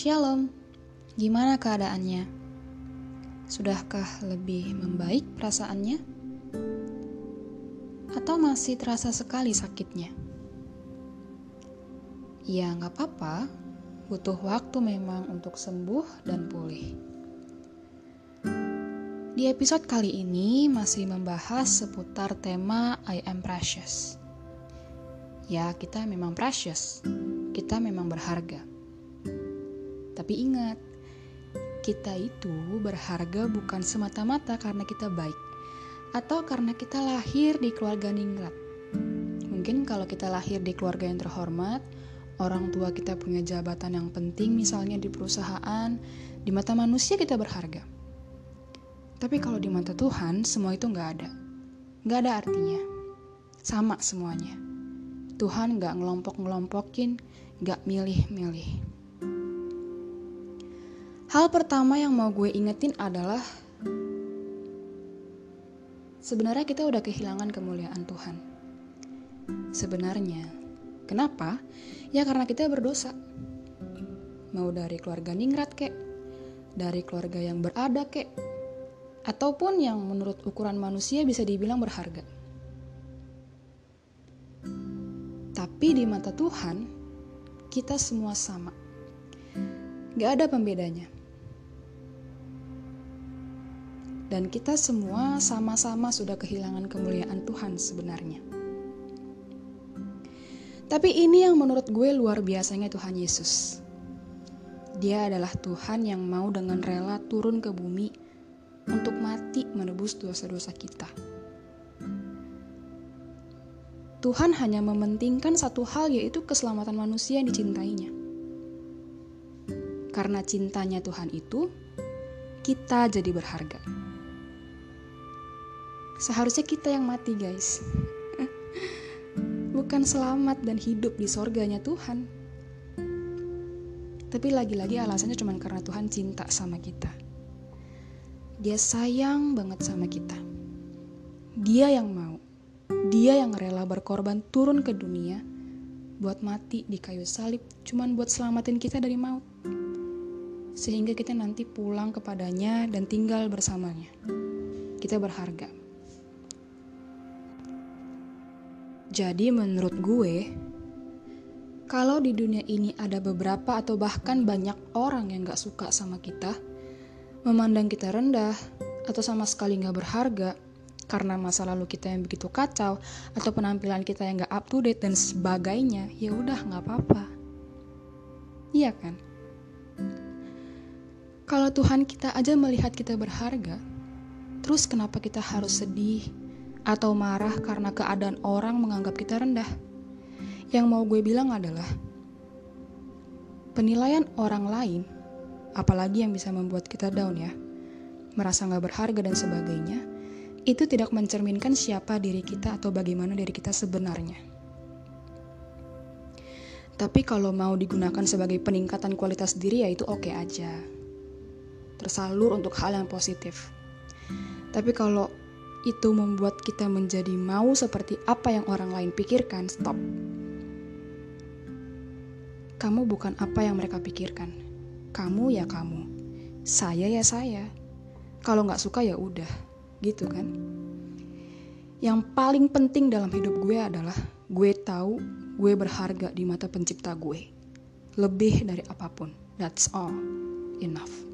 Shalom, gimana keadaannya? Sudahkah lebih membaik perasaannya? Atau masih terasa sekali sakitnya? Ya, nggak apa-apa. Butuh waktu memang untuk sembuh dan pulih. Di episode kali ini masih membahas seputar tema I am precious. Ya, kita memang precious. Kita memang berharga tapi ingat, kita itu berharga bukan semata-mata karena kita baik atau karena kita lahir di keluarga ningrat. Mungkin kalau kita lahir di keluarga yang terhormat, orang tua kita punya jabatan yang penting misalnya di perusahaan, di mata manusia kita berharga. Tapi kalau di mata Tuhan, semua itu nggak ada. Nggak ada artinya. Sama semuanya. Tuhan nggak ngelompok-ngelompokin, nggak milih-milih. Hal pertama yang mau gue ingetin adalah sebenarnya kita udah kehilangan kemuliaan Tuhan. Sebenarnya, kenapa? Ya karena kita berdosa. Mau dari keluarga ningrat kek, dari keluarga yang berada kek, ataupun yang menurut ukuran manusia bisa dibilang berharga. Tapi di mata Tuhan, kita semua sama. Gak ada pembedanya. Dan kita semua sama-sama sudah kehilangan kemuliaan Tuhan sebenarnya. Tapi ini yang menurut gue luar biasanya Tuhan Yesus. Dia adalah Tuhan yang mau dengan rela turun ke bumi untuk mati menebus dosa-dosa kita. Tuhan hanya mementingkan satu hal yaitu keselamatan manusia yang dicintainya. Karena cintanya Tuhan itu, kita jadi berharga. Seharusnya kita yang mati, guys. Bukan selamat dan hidup di sorganya Tuhan. Tapi lagi-lagi alasannya cuma karena Tuhan cinta sama kita. Dia sayang banget sama kita. Dia yang mau. Dia yang rela berkorban turun ke dunia buat mati di kayu salib cuman buat selamatin kita dari maut. Sehingga kita nanti pulang kepadanya dan tinggal bersamanya. Kita berharga. Jadi menurut gue, kalau di dunia ini ada beberapa atau bahkan banyak orang yang gak suka sama kita, memandang kita rendah, atau sama sekali gak berharga, karena masa lalu kita yang begitu kacau, atau penampilan kita yang gak up to date dan sebagainya, ya udah gak apa-apa. Iya kan? Kalau Tuhan kita aja melihat kita berharga, terus kenapa kita harus sedih, atau marah karena keadaan orang menganggap kita rendah. Yang mau gue bilang adalah penilaian orang lain, apalagi yang bisa membuat kita down ya, merasa gak berharga dan sebagainya, itu tidak mencerminkan siapa diri kita atau bagaimana diri kita sebenarnya. Tapi kalau mau digunakan sebagai peningkatan kualitas diri ya itu oke okay aja. Tersalur untuk hal yang positif. Tapi kalau itu membuat kita menjadi mau seperti apa yang orang lain pikirkan, stop. Kamu bukan apa yang mereka pikirkan. Kamu ya kamu. Saya ya saya. Kalau nggak suka ya udah, gitu kan? Yang paling penting dalam hidup gue adalah gue tahu gue berharga di mata pencipta gue. Lebih dari apa pun. That's all. Enough.